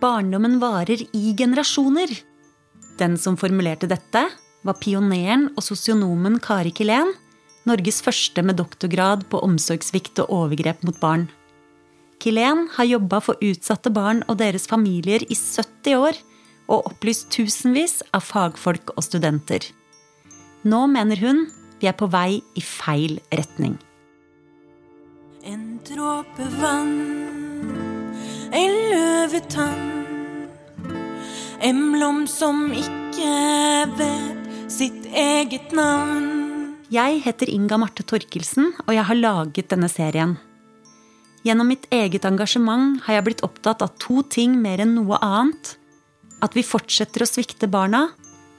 Barndommen varer i generasjoner. Den som formulerte dette, var pioneren og sosionomen Kari Kilén, Norges første med doktorgrad på omsorgssvikt og overgrep mot barn. Kilén har jobba for utsatte barn og deres familier i 70 år og opplyst tusenvis av fagfolk og studenter. Nå mener hun vi er på vei i feil retning. En dråpe vann, en løvetann. En blom som ikke vet sitt eget navn. Jeg heter Inga Marte Torkelsen, og jeg har laget denne serien. Gjennom mitt eget engasjement har jeg blitt opptatt av to ting mer enn noe annet. At vi fortsetter å svikte barna,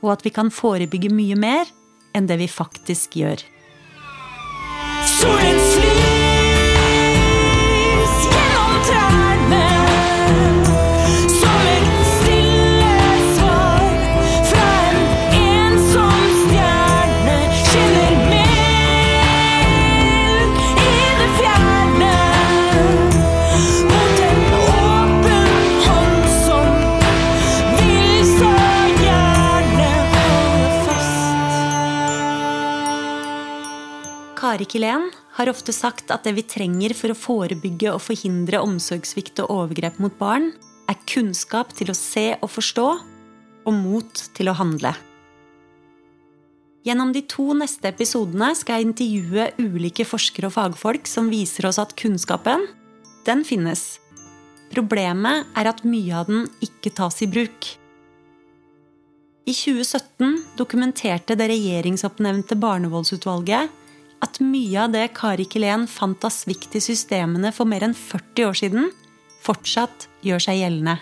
og at vi kan forebygge mye mer enn det vi faktisk gjør. Solen Kari Kilén har ofte sagt at det vi trenger for å forebygge og forhindre omsorgssvikt og overgrep mot barn, er kunnskap til å se og forstå, og mot til å handle. Gjennom de to neste episodene skal jeg intervjue ulike forskere og fagfolk som viser oss at kunnskapen, den finnes. Problemet er at mye av den ikke tas i bruk. I 2017 dokumenterte det regjeringsoppnevnte barnevoldsutvalget at mye av det Kari Kilén fant av svikt i systemene for mer enn 40 år siden, fortsatt gjør seg gjeldende.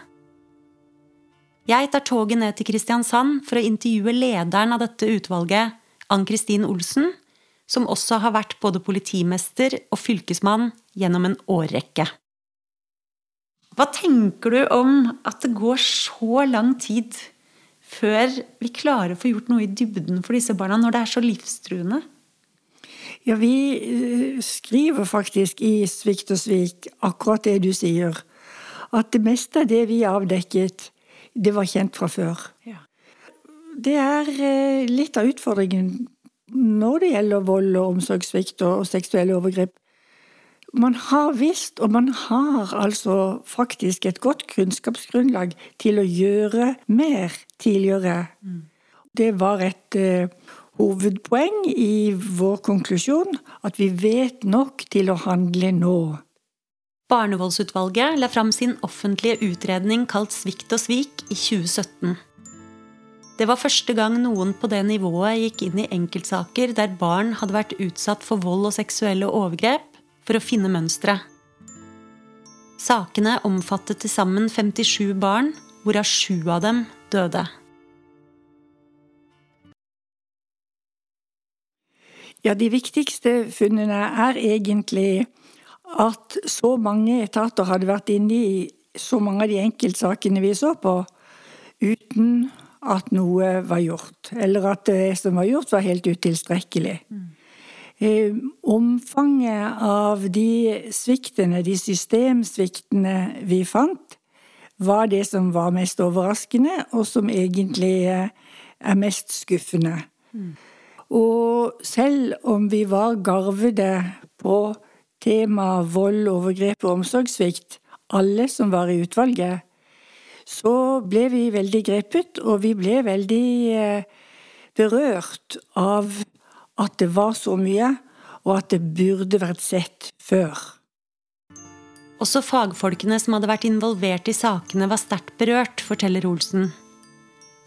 Jeg tar toget ned til Kristiansand for å intervjue lederen av dette utvalget, Ann-Kristin Olsen, som også har vært både politimester og fylkesmann gjennom en årrekke. Hva tenker du om at det går så lang tid før vi klarer å få gjort noe i dybden for disse barna, når det er så livstruende? Ja, vi eh, skriver faktisk i Svikt og svik akkurat det du sier. At det meste av det vi avdekket, det var kjent fra før. Det er eh, litt av utfordringen når det gjelder vold og omsorgssvikt og seksuelle overgrep. Man har visst, og man har altså faktisk et godt kunnskapsgrunnlag til å gjøre mer tidligere. Det var et eh, hovedpoeng i vår konklusjon at vi vet nok til å handle nå. Barnevoldsutvalget la fram sin offentlige utredning kalt Svikt og svik i 2017. Det var første gang noen på det nivået gikk inn i enkeltsaker der barn hadde vært utsatt for vold og seksuelle overgrep, for å finne mønstre. Sakene omfattet til sammen 57 barn, hvorav sju av dem døde. Ja, de viktigste funnene er egentlig at så mange etater hadde vært inne i så mange av de enkeltsakene vi så på, uten at noe var gjort. Eller at det som var gjort, var helt utilstrekkelig. Eh, omfanget av de sviktene, de systemsviktene vi fant, var det som var mest overraskende, og som egentlig eh, er mest skuffende. Og selv om vi var garvede på temaet vold, overgrep og omsorgssvikt, alle som var i utvalget, så ble vi veldig grepet, og vi ble veldig eh, berørt av at det var så mye, og at det burde vært sett før. Også fagfolkene som hadde vært involvert i sakene, var sterkt berørt, forteller Olsen.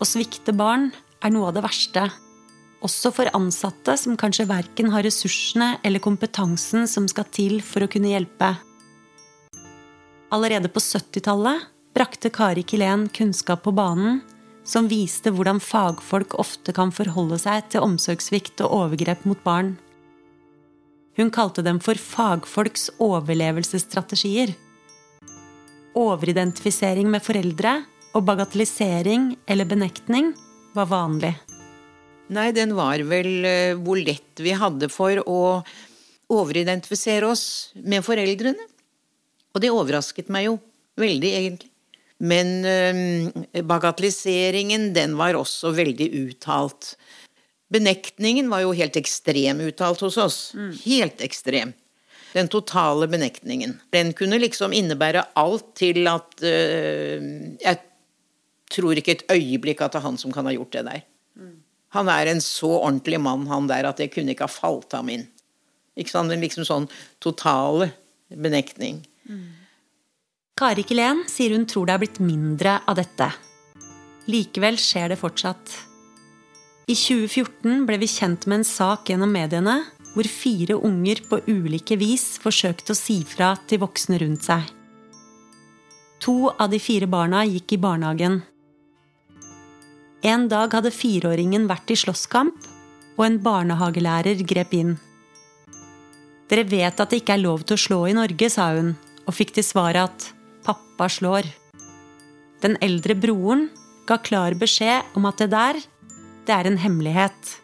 Å svikte barn er noe av det verste. Også for ansatte som kanskje verken har ressursene eller kompetansen som skal til for å kunne hjelpe. Allerede på 70-tallet brakte Kari Kilén kunnskap på banen som viste hvordan fagfolk ofte kan forholde seg til omsorgssvikt og overgrep mot barn. Hun kalte dem for fagfolks overlevelsesstrategier. Overidentifisering med foreldre og bagatellisering eller benektning var vanlig. Nei, den var vel eh, hvor lett vi hadde for å overidentifisere oss med foreldrene. Og det overrasket meg jo veldig, egentlig. Men øh, bagatelliseringen, den var også veldig uttalt. Benektningen var jo helt ekstrem uttalt hos oss. Helt ekstrem. Den totale benektningen. Den kunne liksom innebære alt til at øh, Jeg tror ikke et øyeblikk at det er han som kan ha gjort det der. Han er en så ordentlig mann, han der, at det kunne ikke ha falt ham inn. Ikke sant? En liksom sånn totale benektning. Kari Kilén sier hun tror det er blitt mindre av dette. Likevel skjer det fortsatt. I 2014 ble vi kjent med en sak gjennom mediene hvor fire unger på ulike vis forsøkte å si fra til voksne rundt seg. To av de fire barna gikk i barnehagen. En dag hadde fireåringen vært i slåsskamp, og en barnehagelærer grep inn. Dere vet at det ikke er lov til å slå i Norge, sa hun, og fikk til svar at pappa slår. Den eldre broren ga klar beskjed om at det der, det er en hemmelighet.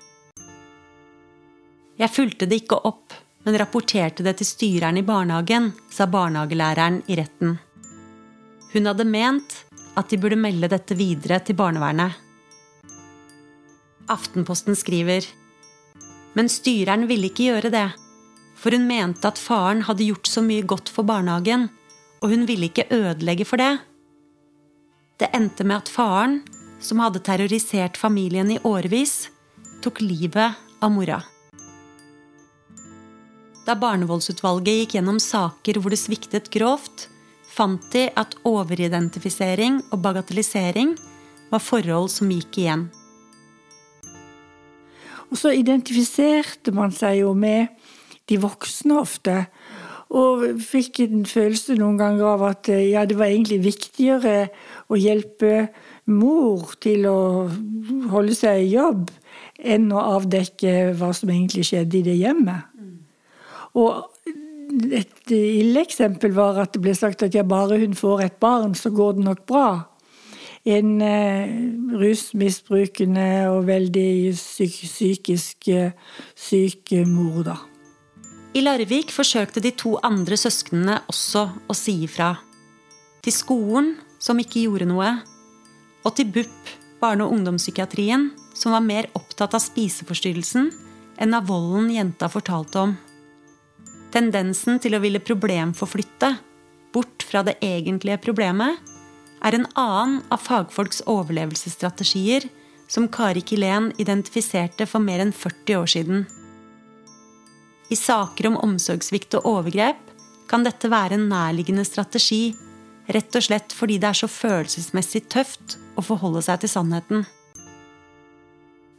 Jeg fulgte det ikke opp, men rapporterte det til styreren i barnehagen, sa barnehagelæreren i retten. Hun hadde ment at de burde melde dette videre til barnevernet. Aftenposten skriver Men styreren ville ikke gjøre det, for hun mente at faren hadde gjort så mye godt for barnehagen, og hun ville ikke ødelegge for det. Det endte med at faren, som hadde terrorisert familien i årevis, tok livet av mora. Da barnevoldsutvalget gikk gjennom saker hvor det sviktet grovt, fant de at overidentifisering og bagatellisering var forhold som gikk igjen. Og så identifiserte man seg jo med de voksne ofte. Og fikk en følelse noen ganger av at eh, ja, det var egentlig viktigere å hjelpe mor til å holde seg i jobb, enn å avdekke hva som egentlig skjedde i det hjemmet. Og et ille eksempel var at det ble sagt at ja, bare hun får et barn, så går det nok bra. En eh, rusmisbrukende og veldig psyk psykisk eh, syk mor, da. I Larvik forsøkte de to andre søsknene også å si ifra. Til skolen, som ikke gjorde noe, og til BUP, barne- og ungdomspsykiatrien, som var mer opptatt av spiseforstyrrelsen enn av volden jenta fortalte om. Tendensen til å ville problemforflytte, bort fra det egentlige problemet, er en annen av fagfolks overlevelsesstrategier som Kari Kilén identifiserte for mer enn 40 år siden. I saker om omsorgssvikt og overgrep kan dette være en nærliggende strategi, rett og slett fordi det er så følelsesmessig tøft å forholde seg til sannheten.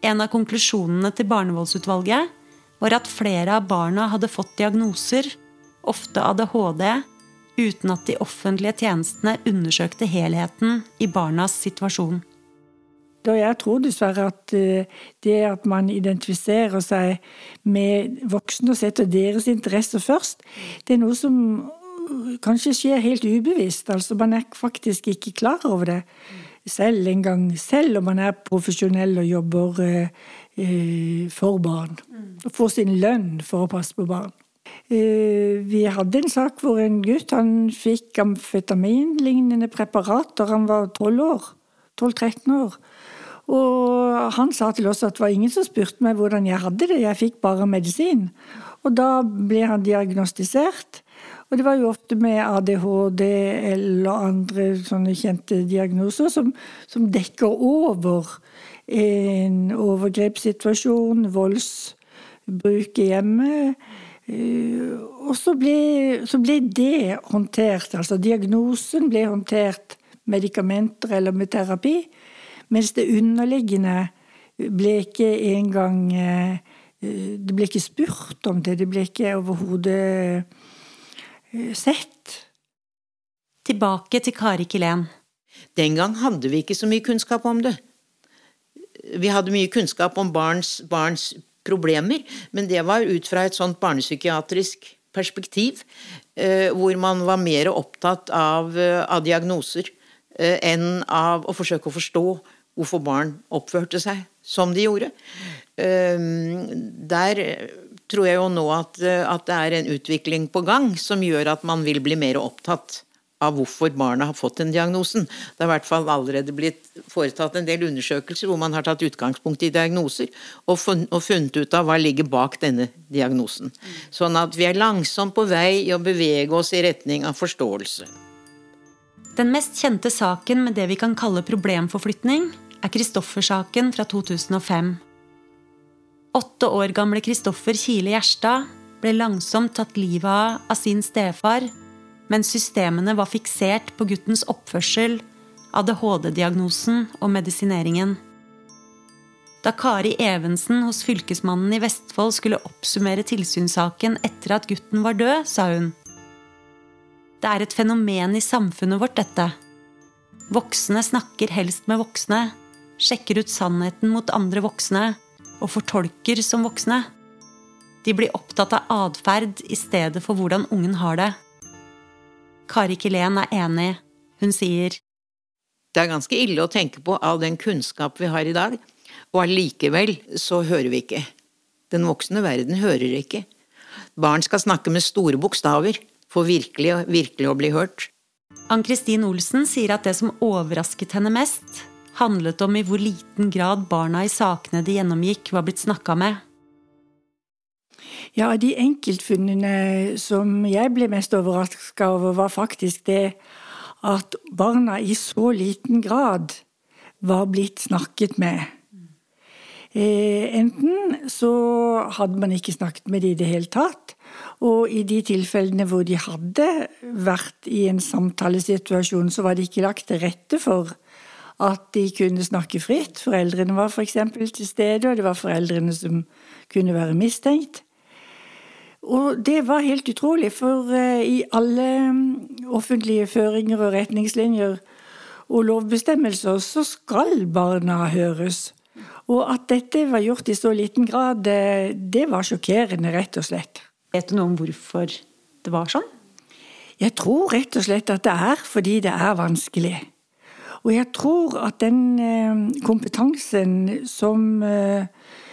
En av konklusjonene til barnevoldsutvalget var at flere av barna hadde fått diagnoser, ofte ADHD, uten at de offentlige tjenestene undersøkte helheten i barnas situasjon. Da jeg tror dessverre at eh, det at man identifiserer seg med voksne og setter deres interesser først, det er noe som øh, kanskje skjer helt ubevisst. Altså man er faktisk ikke klar over det selv engang, selv om man er profesjonell og jobber eh, eh, for barn. Og får sin lønn for å passe på barn. Eh, Vi hadde en sak hvor en gutt han fikk amfetaminlignende preparater. Han var 12 år. 12-13 år. Og han sa til oss at det var ingen som spurte meg hvordan jeg hadde det, jeg fikk bare medisin. Og da ble han diagnostisert. Og det var jo ofte med ADHD eller andre sånne kjente diagnoser som, som dekker over en overgrepssituasjon, voldsbruk i hjemmet. Eh, Og så ble, så ble det håndtert, altså diagnosen ble håndtert medikamenter eller med terapi. Mens det underliggende ble ikke engang eh, Det ble ikke spurt om det. Det ble ikke overhodet eh, sett. Tilbake til Kari Kilén. Den gang hadde vi ikke så mye kunnskap om det. Vi hadde mye kunnskap om barns, barns problemer, men det var ut fra et sånt barnepsykiatrisk perspektiv, eh, hvor man var mer opptatt av, eh, av diagnoser eh, enn av å forsøke å forstå hvorfor barn oppførte seg som de gjorde. Der tror jeg jo nå at, at det er en utvikling på gang som gjør at man vil bli mer opptatt av hvorfor barna har fått den diagnosen. Det har i hvert fall allerede blitt foretatt en del undersøkelser hvor man har tatt utgangspunkt i diagnoser og, funnet ut av hva ligger bak denne diagnosen. Sånn at vi er langsomt på vei i å bevege oss i retning av forståelse. Den mest kjente saken med det vi kan kalle problemforflytning, er Kristoffer-saken fra 2005. Åtte år gamle Kristoffer Kile Gjerstad ble langsomt tatt livet av av sin stefar mens systemene var fiksert på guttens oppførsel, ADHD-diagnosen og medisineringen. Da Kari Evensen hos Fylkesmannen i Vestfold skulle oppsummere tilsynssaken etter at gutten var død, sa hun Det er et fenomen i samfunnet vårt, dette. Voksne snakker helst med voksne, sjekker ut sannheten mot andre voksne og fortolker som voksne. De blir opptatt av atferd i stedet for hvordan ungen har det. Kari Kilén er enig. Hun sier Det er ganske ille å tenke på all den kunnskap vi har i dag, og allikevel så hører vi ikke. Den voksne verden hører ikke. Barn skal snakke med store bokstaver for virkelig, virkelig å bli hørt. Ann-Kristin Olsen sier at det som overrasket henne mest, handlet om i hvor liten grad barna i sakene de gjennomgikk, var blitt snakka med. Ja, de enkeltfunnene som jeg ble mest overraska over, var faktisk det at barna i så liten grad var blitt snakket med. Eh, enten så hadde man ikke snakket med dem i det hele tatt, og i de tilfellene hvor de hadde vært i en samtalesituasjon, så var det ikke lagt til rette for at de kunne snakke fritt. Foreldrene var f.eks. til stede, og det var foreldrene som kunne være mistenkt. Og det var helt utrolig, for eh, i alle mm, offentlige føringer og retningslinjer og lovbestemmelser så skal barna høres. Og at dette var gjort i så liten grad, det, det var sjokkerende, rett og slett. Vet du noe om hvorfor det var sånn? Jeg tror rett og slett at det er fordi det er vanskelig. Og jeg tror at den eh, kompetansen som eh, Eh,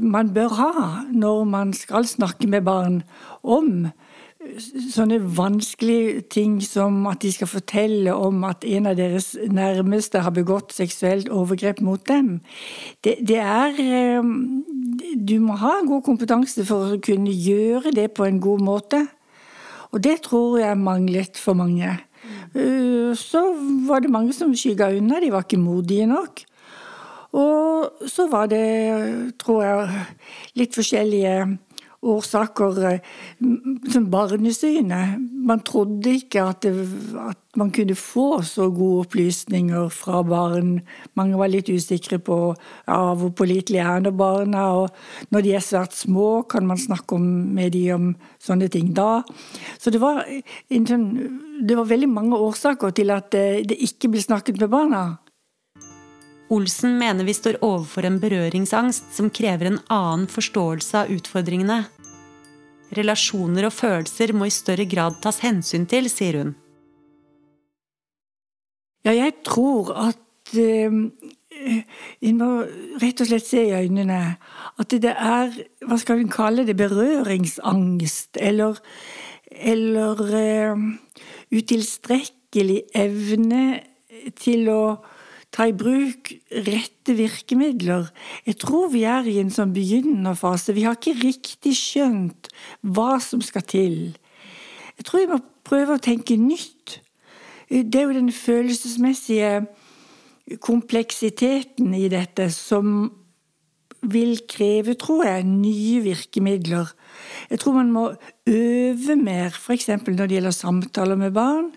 man bør ha når man skal snakke med barn om eh, sånne vanskelige ting som at de skal fortelle om at en av deres nærmeste har begått seksuelt overgrep mot dem. Det, det er eh, Du må ha god kompetanse for å kunne gjøre det på en god måte. Og det tror jeg manglet for mange. Så var det mange som skygga unna, de var ikke modige nok. Og så var det, tror jeg, litt forskjellige årsaker. Som barnesynet. Man trodde ikke at, det, at, man kunne få så gode opplysninger fra barn. Mange var litt usikre på ja, hvor pålitelige er når barna. Og når de er svært små, kan man snakke om, med de om sånne ting da? Så det var, sånn, det var veldig mange årsaker til at det, det ikke ble snakket med barna. Olsen mener vi står overfor en berøringsangst som krever en annen forståelse av utfordringene. Relasjoner og følelser må i større grad tas hensyn til, sier hun. Ja, jeg tror at En må rett og slett se i øynene at det er Hva skal vi kalle det? Berøringsangst. Eller, eller eh, utilstrekkelig evne til å ta i bruk rette virkemidler. Jeg tror vi er i en sånn begynnende fase. Vi har ikke riktig skjønt hva som skal til. Jeg tror vi må prøve å tenke nytt. Det er jo den følelsesmessige kompleksiteten i dette som vil kreve, tror jeg, nye virkemidler. Jeg tror man må øve mer, f.eks. når det gjelder samtaler med barn.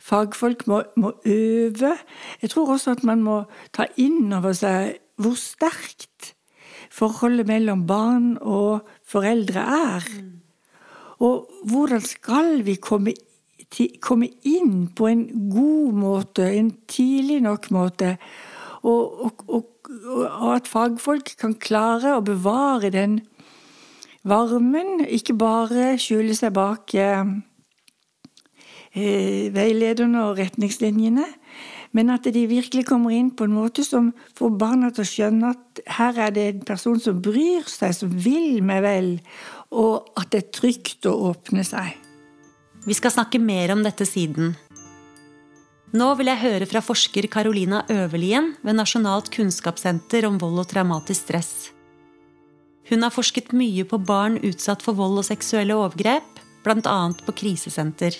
Fagfolk må, må, øve. Jeg tror også at man må ta inn over seg hvor sterkt forholdet mellom barn og foreldre er. Og hvordan skal vi komme, komme inn på en god måte, en tidlig nok måte, og, og, og, og at fagfolk kan klare å bevare den varmen, ikke bare skjule seg bak eh, Eh, veilederne og retningslinjene. Men at de virkelig kommer inn på en måte som får barna til å skjønne at her er det en person som bryr seg, som vil meg vel, og at det er trygt å åpne seg. Vi skal snakke mer om dette siden. Nå vil jeg høre fra forsker Carolina Øverlien ved Nasjonalt kunnskapssenter om vold og traumatisk stress. Hun har forsket mye på barn utsatt for vold og seksuelle overgrep, bl.a. på krisesenter.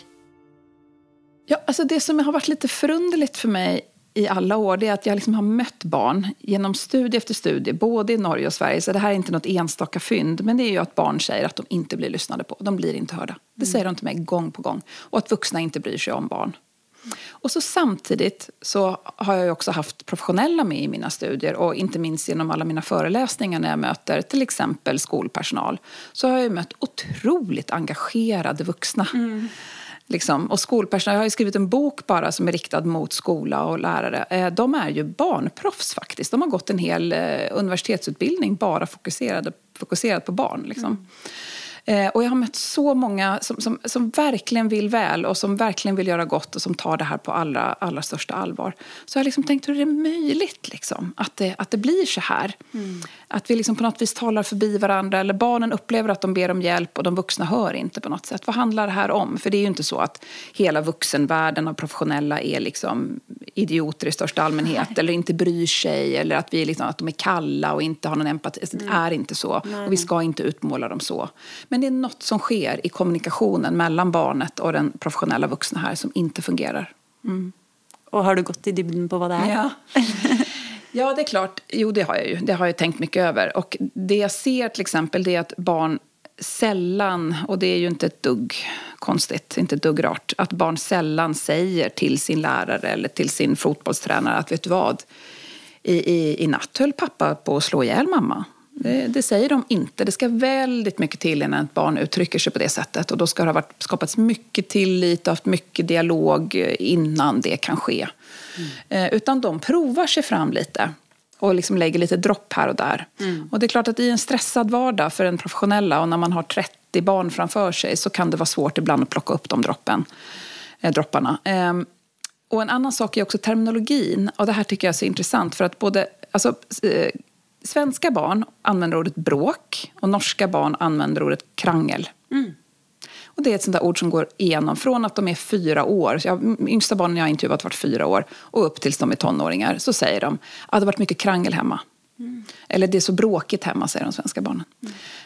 Ja, altså det som har vært litt forunderlig for meg i alle år det er at jeg liksom har møtt barn gjennom studie efter studie, både i Norge og Sverige. Så det her er ikke noe enstaka fynd, men det er jo at barn sier at de ikke blir lyssnade på. De blir ikke hørt. Det sier de til meg gang på gang. Og at voksne ikke bryr seg om barn. Och så samtidigt så har jag också haft professionella med i mina studier och inte minst genom alla mina föreläsningar när jag möter till exempel skolpersonal så har jag mött otroligt engagerade vuxna. Liksom. Och skolpersonal, jag har ju skrivit en bok bara som är riktad mot skola och lärare. Eh, De är ju barnproffs faktiskt. De har gått en hel eh, universitetsutbildning bara fokuserad, fokuserad på barn. Liksom. Eh, Och jag har mött så många som, som, som verkligen vill väl och som verkligen vill göra gott och som tar det här på allra, allra största allvar. Så jag har liksom tänkt hur är det möjligt liksom, att, det, att det blir så här. Att vi liksom på något vis talar förbi varandra eller barnen upplever att de ber om hjälp och de vuxna hör inte på något sätt. Vad handlar det här om? För det är ju inte så att hela vuxenvärlden av professionella är liksom idioter i största allmänhet eller inte bryr sig eller att, vi liksom, att de är kalla och inte har någon empati. Alltså, Det är inte så och vi ska inte utmåla dem så. Men det är något som sker i kommunikationen mellan barnet och den professionella vuxna här som inte fungerar. Og har du gått i dybden på hva det er? Ja. ja, det är klart. Jo, det har jag ju. Det har jag tänkt mycket över. Och det jag ser till exempel det är att barn sällan, och det är ju inte ett dugg konstigt, inte ett dugg rart, att barn sällan säger till sin lärare eller till sin fotbollstränare att vet du vad, i, i, i natt höll pappa på att slå ihjäl mamma. Det, det säger de inte. Det ska väldigt mycket till innan ett barn uttrycker sig på det sättet. Och då ska det ha varit, skapats mycket tillit och haft mycket dialog innan det kan ske. Eh, utan de provar sig fram lite och liksom lägger lite dropp här och där. Och det är klart att i en stressad vardag för en professionella och när man har 30 barn framför sig så kan det vara svårt ibland att plocka upp de droppen, eh, dropparna. Eh, och en annan sak är också terminologin. Och det här tycker jag är så intressant för att både alltså, eh, svenska barn använder ordet bråk och norska barn använder ordet krangel. Och det är ett sånt ord som går igenom från att de är fyra år, så jag, yngsta barnen jag har intervjuat varit fyra år, och upp tills de är tonåringar, så säger de att det har varit mycket krangel hemma. Eller det är så bråkigt hemma, säger de svenska barnen.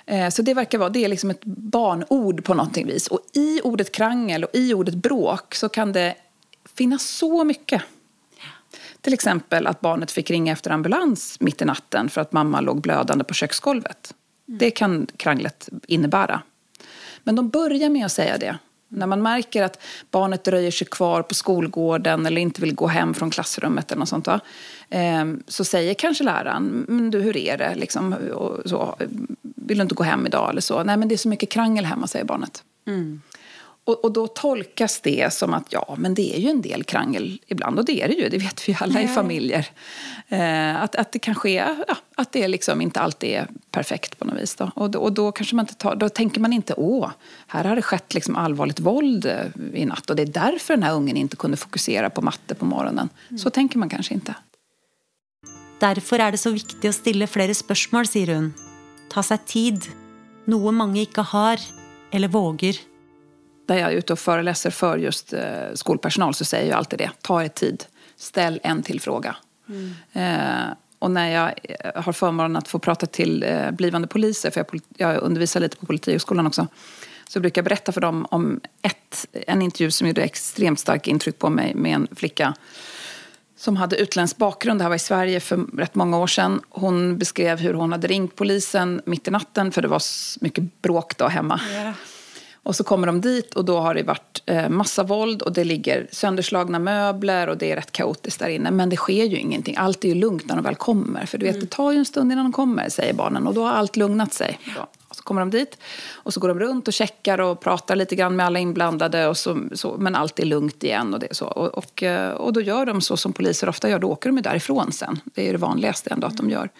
Eh, Så det verkar vara, det är liksom ett barnord på någonting vis. Och i ordet krangel och i ordet bråk så kan det finnas så mycket. Till exempel att barnet fick ringa efter ambulans mitt i natten för att mamma låg blödande på köksgolvet. Det kan kranglet innebära. Men de börjar med att säga det. När man märker att barnet dröjer sig kvar på skolgården eller inte vill gå hem från klassrummet eller något sånt. Ehm, Så säger kanske läraren, men du hur är det? Liksom, så, vill du inte gå hem idag? Eller så. Nej men det är så mycket krangel hemma, säger barnet. Och, och då tolkas det som att ja, men det är ju en del krangel ibland. Och det är det ju, det vet vi ju alla i familjer. Eh, att, att det kanske är, ja, att det liksom inte alltid är perfekt på något vis. Då. Och, då, och då kanske man inte tar, då tänker man inte, åh, här har det skett liksom allvarligt våld eh, i natt. Och det är därför den här ungen inte kunde fokusera på matte på morgonen. Så tänker man kanske inte. Derfor er det så viktig å stille flere spørsmål, sier hun. Ta seg tid. Noe mange ikke har, eller våger. Där jag är ute och föreläser för just eh, skolpersonal så säger jag alltid det. Ta er tid. Ställ en till fråga. Eh, och när jag eh, har förmånen att få prata till eh, blivande poliser, för jag, pol- jag undervisar lite på Polithögskolan också, så brukar jag berätta för dem om ett, en intervju som gjorde extremt starkt intryck på mig med en flicka som hade utländsk bakgrund. Det här var i Sverige för rätt många år sedan. Hon beskrev hur hon hade ringt polisen mitt i natten för det var mye mycket bråk då hemma. Och så kommer de dit och då har det varit eh, massa våld och det ligger sönderslagna möbler och det är rätt kaotiskt där inne. Men det sker ju ingenting. Allt är ju lugnt när de väl kommer. För du vet, det tar ju en stund innan de kommer, säger barnen. Och då har allt lugnat sig. Och så kommer de dit och så går de runt och checkar och pratar lite grann med alla inblandade. Och så, så, men allt är lugnt igen. Och, det, så. Och, och, eh, och då gör de så som poliser ofta gör. Då åker de ju därifrån sen. Det är det vanligaste ändå att de gör.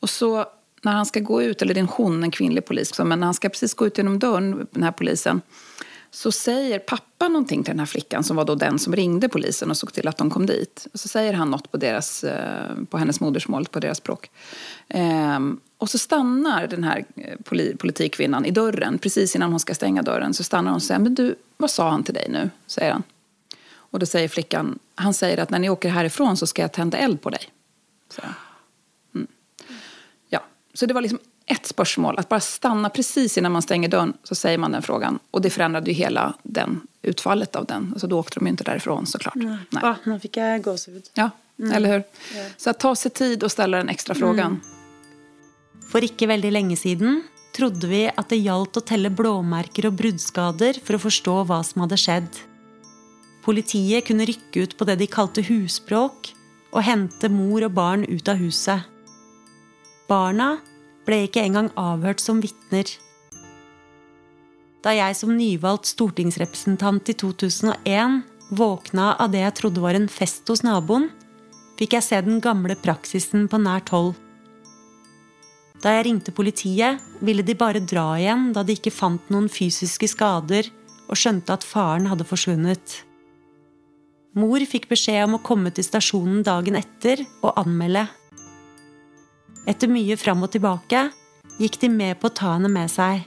Och så när han ska gå ut, eller det är en hon, en kvinnlig polis, men när han ska precis gå ut genom dörren, den här polisen, så säger pappa någonting till den här flickan som var då den som ringde polisen och såg till att de kom dit. Så säger han något på, deras, eh, på hennes modersmål, på deras språk. Ehm, och så stannar den här eh, poli, politikkvinnan i dörren, precis innan hon ska stänga dörren, så stannar hon och säger, men du, vad sa han till dig nu? säger han. Och då säger flickan, han säger att när ni åker härifrån så ska jag tända eld på dig. Så, mm. Så det var liksom ett spørsmål. att bare stanna precis innan man stänger dörren så sier man den frågan. Og det forandret jo hele den, utfallet av den. Så da åkte de ju inte därifrån såklart. Nej. Ah, nå fikk jeg gåsehud. Ja, eller hur? Så att ta seg tid og ställa den extra frågan. For ikke veldig lenge siden trodde vi at det gjaldt å telle blåmerker og bruddskader for å forstå hva som hadde skjedd. Politiet kunne rykke ut på det de kalte husbråk, og hente mor og barn ut av huset. Barna ble ikke engang avhørt som vitner. Da jeg som nyvalgt stortingsrepresentant i 2001 våkna av det jeg trodde var en fest hos naboen, fikk jeg se den gamle praksisen på nært hold. Da jeg ringte politiet, ville de bare dra igjen da de ikke fant noen fysiske skader og skjønte at faren hadde forsvunnet. Mor fikk beskjed om å komme til stasjonen dagen etter og anmelde. Etter mye fram og tilbake gikk de med på å ta henne med seg.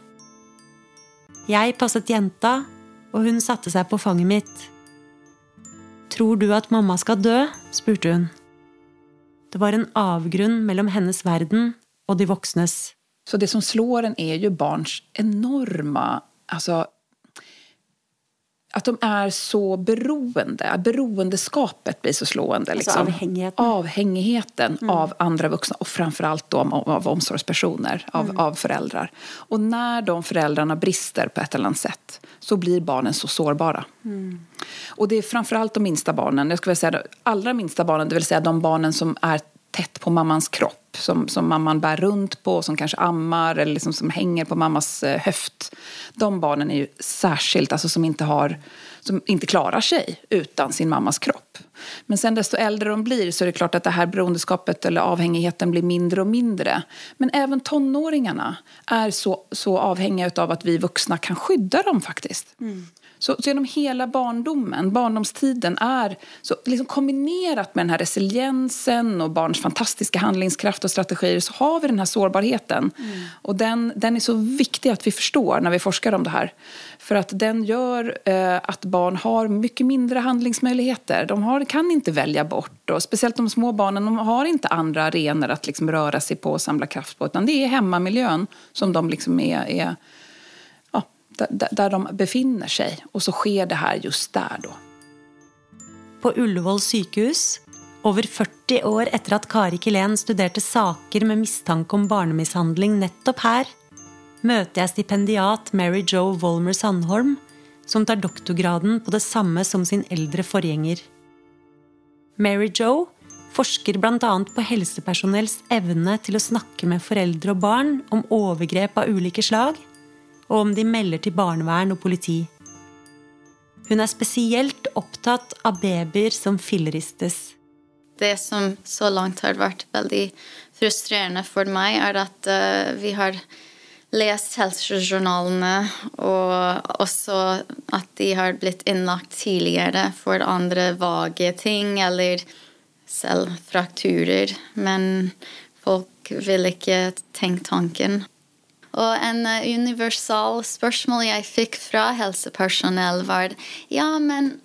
Jeg passet jenta, og hun satte seg på fanget mitt. Tror du at mamma skal dø? spurte hun. Det var en avgrunn mellom hennes verden og de voksnes. Så det som slår en er jo barns enorme Alltså, att de är så beroende. Beroendeskapet blir så slående. Liksom. avhängigheten. Avhängigheten av andra vuxna och framförallt då av, av omsorgspersoner, av, av föräldrar. Och när de föräldrarna brister på ett eller annat sätt så blir barnen så sårbara. Och det är framförallt de minsta barnen, jag skulle vilja säga de allra minsta barnen, det vill säga de barnen som är tätt på mammans kropp. Som, som mamman bär runt på, som kanske ammar eller liksom som hänger på mammas eh, höft. De barnen är ju särskilt, alltså som inte, har, som inte klarar sig utan sin mammas kropp. Men sen desto äldre de blir så är det klart att det här beroendeskapet eller avhängigheten blir mindre och mindre. Men även tonåringarna är så, så avhängiga av att vi vuxna kan skydda dem faktiskt. Så, så genom hela barndomen, barndomstiden är så liksom kombinerat med den här resiliensen och barns fantastiska handlingskraft och strategier så har vi den här sårbarheten. Och den, den är så viktig att vi förstår när vi forskar om det här. För att den gör eh, att barn har mycket mindre handlingsmöjligheter. De har, kan inte välja bort. Och speciellt de små barnen de har inte andra arenor att liksom röra sig på och samla kraft på. Utan det är hemmamiljön som de liksom är, är där de befinner seg. Og så skjer det her just der, da. På Ullevål sykehus, over 40 år etter at Kari Kilén studerte saker med mistanke om barnemishandling nettopp her, møter jeg stipendiat Mary Jo Volmer Sandholm, som tar doktorgraden på det samme som sin eldre forgjenger. Mary Jo forsker bl.a. på helsepersonells evne til å snakke med foreldre og barn om overgrep av ulike slag, og om de melder til barnevern og politi. Hun er spesielt opptatt av babyer som filleristes. Det som så langt har vært veldig frustrerende for meg, er at eh, vi har lest helsejournalene, og også at de har blitt innlagt tidligere for andre vage ting, eller selv frakturer. Men folk vil ikke tenke tanken. Og en eh, universal spørsmål jeg fikk fra helsepersonell, var ja, men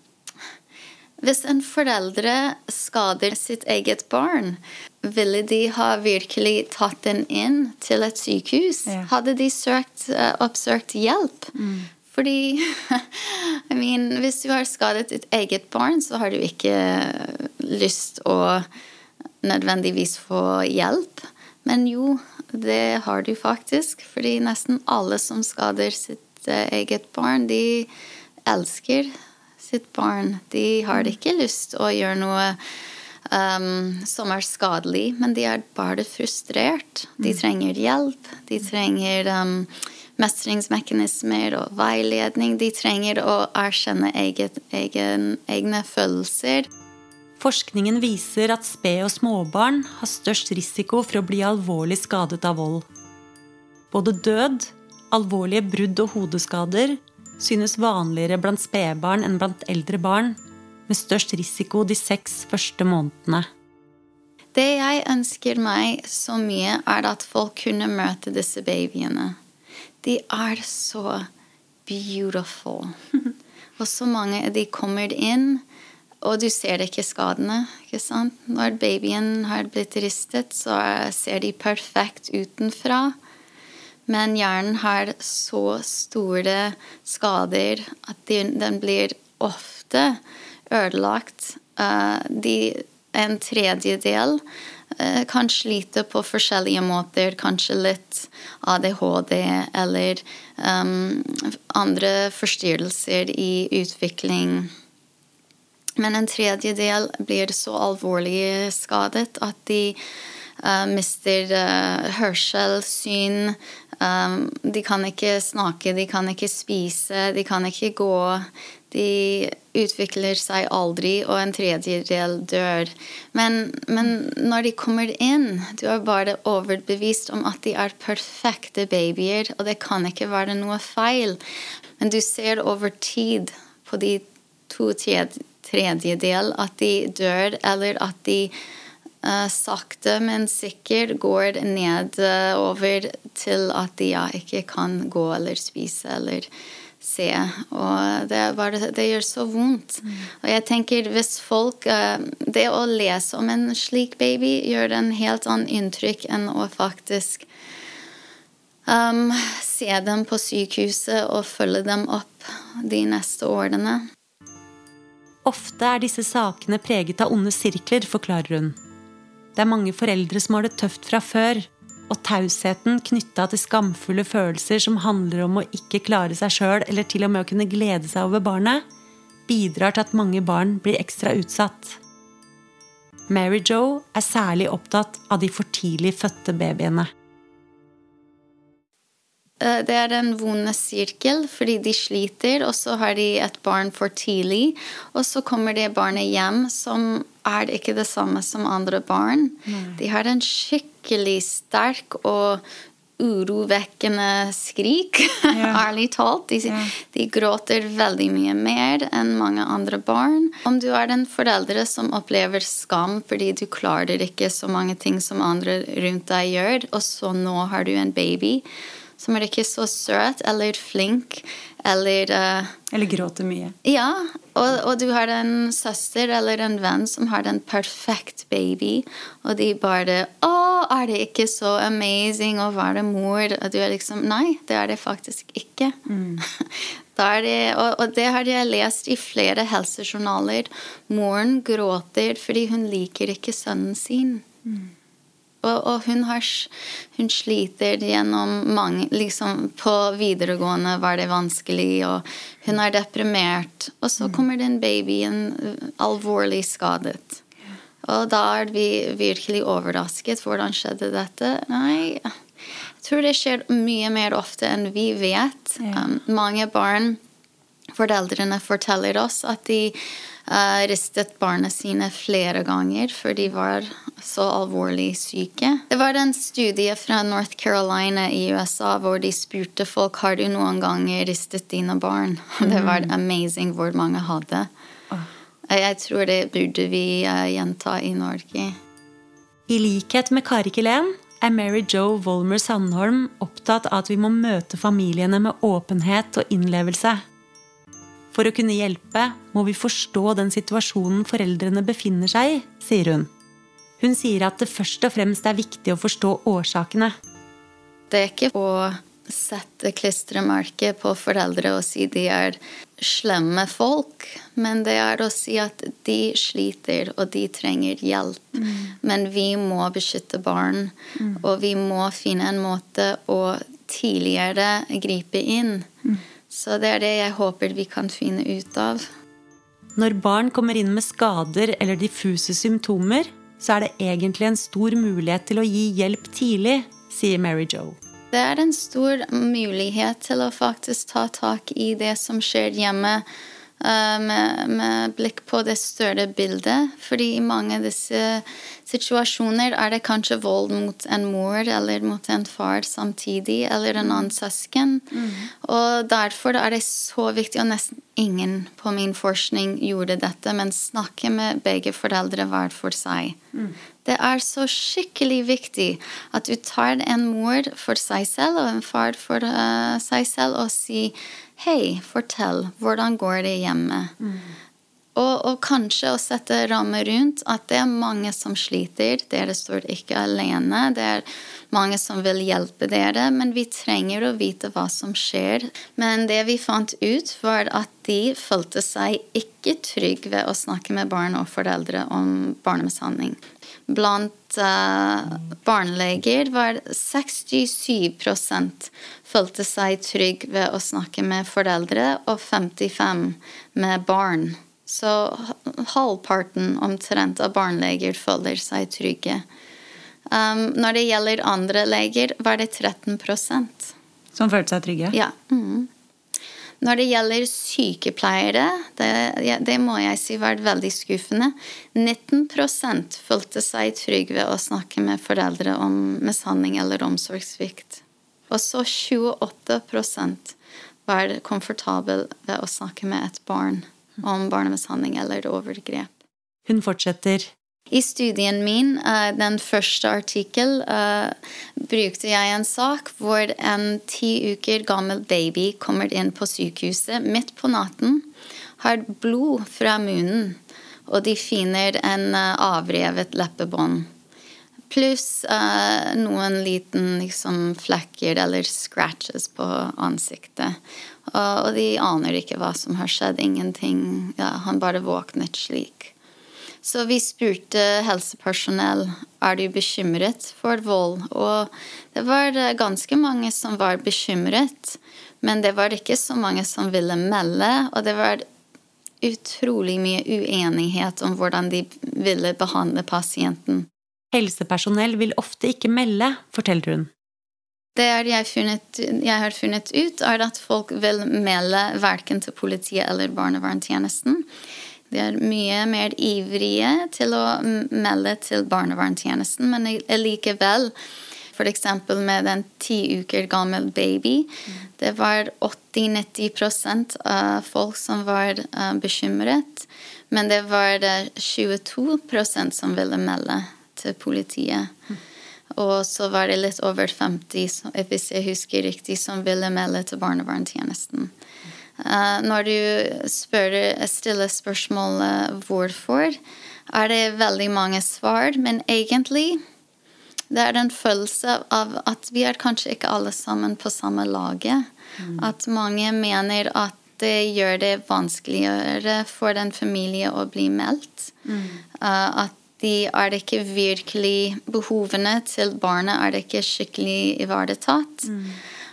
hvis en foreldre skader sitt eget barn, ville de ha virkelig tatt den inn til et sykehus? Ja. Hadde de søkt, eh, oppsøkt hjelp? Fordi I mean, hvis du har skadet ditt eget barn, så har du ikke lyst å nødvendigvis få hjelp. Men jo, det har de faktisk. Fordi nesten alle som skader sitt eh, eget barn, de elsker sitt barn. De har ikke lyst å gjøre noe um, som er skadelig, men de er bare frustrert. De trenger hjelp. De trenger um, mestringsmekanismer og veiledning. De trenger å erkjenne egen, egne følelser. Forskningen viser at sped- og småbarn har størst risiko for å bli alvorlig skadet av vold. Både død, alvorlige brudd og hodeskader synes vanligere blant spedbarn enn blant eldre barn, med størst risiko de seks første månedene. Det jeg ønsker meg så mye, er at folk kunne møte disse babyene. De er så beautiful. Og så mange de kommer inn og du ser ikke skadene. ikke sant? Når babyen har blitt ristet, så ser de perfekt utenfra. Men hjernen har så store skader at de, den blir ofte ødelagt. Eh, de, en tredjedel eh, kan slite på forskjellige måter. Kanskje litt ADHD eller um, andre forstyrrelser i utvikling. Men en tredjedel blir så alvorlig skadet at de uh, mister uh, hørsel, syn. Um, de kan ikke snakke, de kan ikke spise, de kan ikke gå. De utvikler seg aldri, og en tredjedel dør. Men, men når de kommer inn, du er bare overbevist om at de er perfekte babyer, og det kan ikke være noe feil. Men du ser over tid på de to tredjedel at de dør, eller at de uh, sakte, men sikkert går nedover til at de ja, ikke kan gå eller spise eller se. Og det, bare, det gjør så vondt. Mm. Og jeg tenker hvis folk uh, Det å lese om en slik baby gjør en helt annen inntrykk enn å faktisk um, se dem på sykehuset og følge dem opp de neste årene. Ofte er disse sakene preget av onde sirkler, forklarer hun. Det er mange foreldre som har det tøft fra før, og tausheten knytta til skamfulle følelser som handler om å ikke klare seg sjøl eller til og med å kunne glede seg over barnet, bidrar til at mange barn blir ekstra utsatt. Mary Jo er særlig opptatt av de for tidlig fødte babyene. Eh, det er en vond sirkel, fordi de sliter, og så har de et barn for tidlig. Og så kommer det barnet hjem som er ikke det samme som andre barn. Nei. De har en skikkelig sterk og urovekkende skrik, ja. ærlig talt. De, ja. de, gråter veldig mye mer enn mange andre barn. Om du er en foreldre som opplever skam fordi du klarer ikke så mange ting som andre rundt deg gjør, og så nå har du en baby som er ikke så søt eller flink eller uh, Eller gråter mye. Ja. Og, og, du har en søster eller en venn som har en perfekt baby, og de bare 'Å, er det ikke så amazing å være mor?' Og du er liksom Nei, det er det faktisk ikke. Mm. det, og, og, det har jeg lest i flere helsejournaler. Moren gråter fordi hun liker ikke sønnen sin. Mm. Og, og hun, har, hun, sliter gjennom mange liksom På videregående var det vanskelig, og hun er deprimert. Og så mm. kommer den babyen alvorlig skadet. Og da er vi virkelig overrasket. Hvordan skjedde dette? Nei, jeg tror det skjer mye mer ofte enn vi vet. Um, mange barn, foreldrene forteller oss at de uh, ristet barna sine flere ganger, for de var så alvorlig syke. Det var en studie fra North Carolina i USA hvor de spurte folk har du noen gang ristet dine barn. Det var mm. amazing hvor mange hadde. Jeg tror det burde vi uh, gjenta i Norge. I likhet med Kari Kilén er Mary Jo Wolmer Sandholm opptatt av at vi må møte familiene med åpenhet og innlevelse. For å kunne hjelpe må vi forstå den situasjonen foreldrene befinner seg i, sier hun. Hun sier at det først og fremst er viktig å forstå årsakene. Det er ikke å sette klistremerke på foreldre og si de er slemme folk, men det er å si at de sliter, og de trenger hjelp. Mm. Men vi må beskytte barn, mm. og vi må finne en måte å tidligere gripe inn. Så det er det jeg håper vi kan finne ut av. Når barn kommer inn med skader eller diffuse symptomer, så er det egentlig en stor mulighet til å gi hjelp tidlig, sier Mary Jo. Det er en stor mulighet til å faktisk ta tak i det som skjer hjemme med, med, blikk på det større bildet. Fordi i mange av disse situasjoner er det kanskje vold mot en mor eller mot en far samtidig, eller en annen søsken. Mm. Og derfor er det så viktig, og nesten ingen på min forskning gjorde dette, men snakke med begge foreldre hver for seg. Mm. Det er så skikkelig viktig at du tar en mor for seg selv og en far for uh, seg selv og sier Hei, fortell. Hvordan går det hjemme? Mm. Og, og kanskje å sette rammer rundt at det er mange som sliter. Dere står ikke alene. Det er mange som vil hjelpe dere, men vi trenger å vite hva som skjer. Men det vi fant ut, var at de følte seg ikke trygge ved å snakke med barn og foreldre om barnemishandling. Blant uh, barneleger var 67% følte seg trygg ved å snakke med foreldre, og 55 med barn. Så halvparten omtrent av barneleger føler seg trygge. Um, når det gjelder andre leger, var det 13% Som følte seg trygge? Ja. Mm. Når det gjelder sykepleiere, det, det, må jeg si var veldig skuffende. 19% følte seg trygge ved å snakke med foreldre om mishandling eller omsorgssvikt. Og så 28% var komfortabel ved å snakke med et barn om barnemishandling eller overgrep. Hun fortsetter. I studien min, uh, den første artikkel, uh, brukte jeg en sak hvor en ti uker gammel baby kommer inn på sykehuset midt på natten, har blod fra munnen, og de finner en uh, avrevet leppebånd. Pluss noen liten liksom, flekker eller scratches på ansiktet. Og de aner ikke hva som har skjedd. Ingenting. Ja, han bare våknet slik. Så vi spurte helsepersonell er du bekymret for vold. Og det var ganske mange som var bekymret. Men det var ikke så mange som ville melde. Og det var utrolig mye uenighet om hvordan de ville behandle pasienten. Helsepersonell vil ofte ikke melde, forteller hun. Det jeg, funnet, jeg, har funnet ut, er at folk vil melde verken til politiet eller barnevernstjenesten. De er mye mer ivrige til å melde til barnevernstjenesten, men likevel F.eks. med en ti uker gammel baby. Det var 80-90% av folk som var eh, bekymret. Men det var 22% som ville melde til politiet. Og så var det litt over 50, hvis jeg husker riktig, som ville melde til barnevernstjenesten. Uh, når du spør, stiller spørsmålet hvorfor, er det veldig mange svar. Men egentlig det er en følelse av at vi er kanskje ikke alle sammen på samme laget. Mm. At mange mener at det gjør det vanskeligere for en familie å bli meldt. Mm. At de er det ikke virkelig Behovene til barnet er det ikke skikkelig ivaretatt. Mm.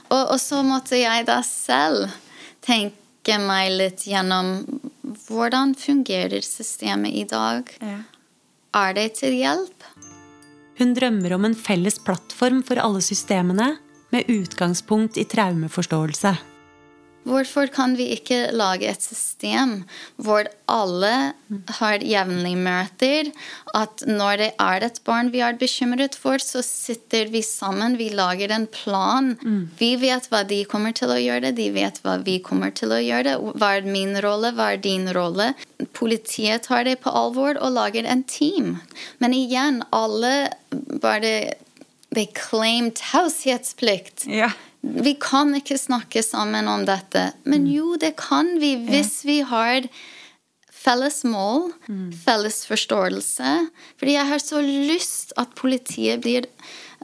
Og, og, så måtte jeg da selv tenke meg litt gjennom hvordan fungerer systemet i dag? Ja. Er det til hjelp? Hun drømmer om en felles plattform for alle systemene med utgangspunkt i traumeforståelse. Hvorfor kan vi ikke lage et system hvor alle har jevnlige møter? At når det er et barn vi er bekymret for, så sitter vi sammen, vi lager en plan. Mm. Vi vet hva de kommer til å gjøre, de vet hva vi kommer til å gjøre. Hva er min rolle, hva er din rolle? Politiet tar det på alvor og lager en team. Men igjen, alle bare They claim taushetsplikt. Ja. Vi kan ikke snakke sammen om dette. Men mm. jo, det kan vi hvis vi har felles mål, mm. felles forståelse. Fordi jeg har så lyst at politiet blir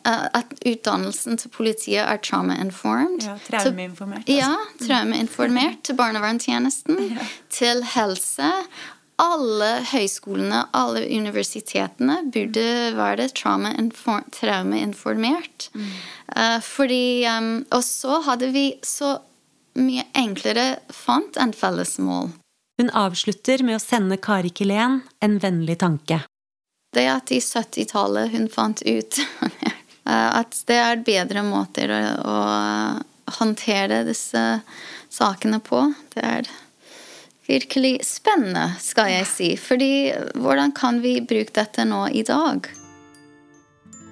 uh, At utdannelsen til politiet er trauma-informed. Ja, traumeinformert. Altså. Ja, traumeinformert til barnevernstjenesten, ja. til helse alle høyskolene, alle universitetene, burde være trauma-informert. Mm. Uh, fordi um, Og så hadde vi så mye enklere fant enn felles mål. Hun avslutter med å sende Kari Kilén en vennlig tanke. Det at i 70-tallet hun fant ut at det er bedre måter å, å håndtere disse sakene på. Det er virkelig spennende, skal jeg si. Fordi hvordan kan vi bruke dette nå i dag?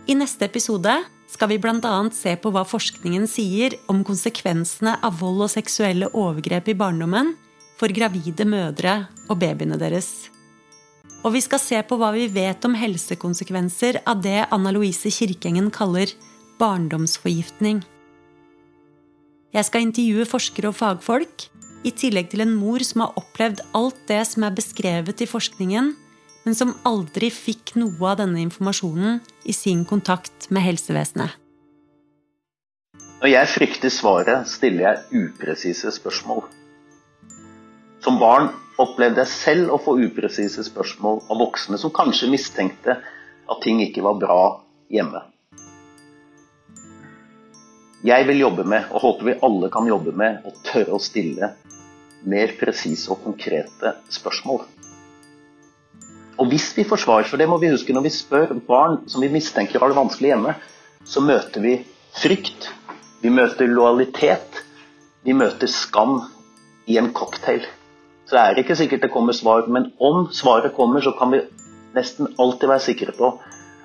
I neste episode skal vi bl.a. se på hva forskningen sier om konsekvensene av vold og seksuelle overgrep i barndommen for gravide mødre og babyene deres. Og vi skal se på hva vi vet om helsekonsekvenser av det Anna Louise Kirkengen kaller barndomsforgiftning. Jeg skal intervjue forskere og fagfolk I tillegg til en mor som har opplevd alt det som er beskrevet i forskningen, men som aldri fikk noe av denne informasjonen i sin kontakt med helsevesenet. Når jeg frykter svaret, stiller jeg upresise spørsmål. Som barn opplevde jeg selv å få upresise spørsmål av voksne som kanskje mistenkte at ting ikke var bra hjemme. Jeg vil jobbe med, og håper vi alle kan jobbe med, å tørre å stille mer presise og konkrete spørsmål. Og hvis vi får svar, for det må vi huske når vi spør barn som vi mistenker har det vanskelig hjemme, så møter vi frykt, vi møter lojalitet, vi møter skam i en cocktail. Så det er ikke sikkert det kommer svar, men om svaret kommer, så kan vi nesten alltid være sikre på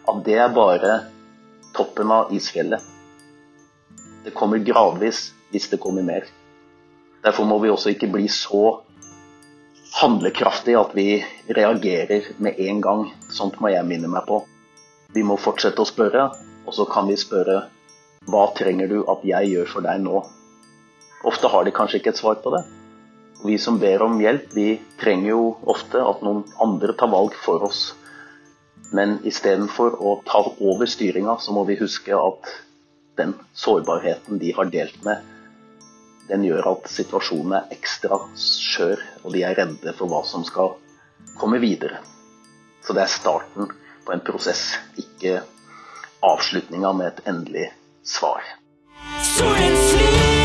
at det er bare toppen av isfjellet. Det kommer gradvis hvis det kommer mer. Derfor må vi også ikke bli så handlekraftige at vi reagerer med en gang. Sånt må jeg minne meg på. Vi må fortsette å spørre, og så kan vi spørre hva trenger du at jeg gjør for deg nå? Ofte har de kanskje ikke et svar på det. Vi som ber om hjelp, vi trenger jo ofte at noen andre tar valg for oss. Men istedenfor å ta over styringa, så må vi huske at den sårbarheten de har delt med, den gjør at situasjonen er ekstra skjør, og de er redde for hva som skal komme videre. Så det er starten på en prosess, ikke avslutninga med et endelig svar. Solen flyr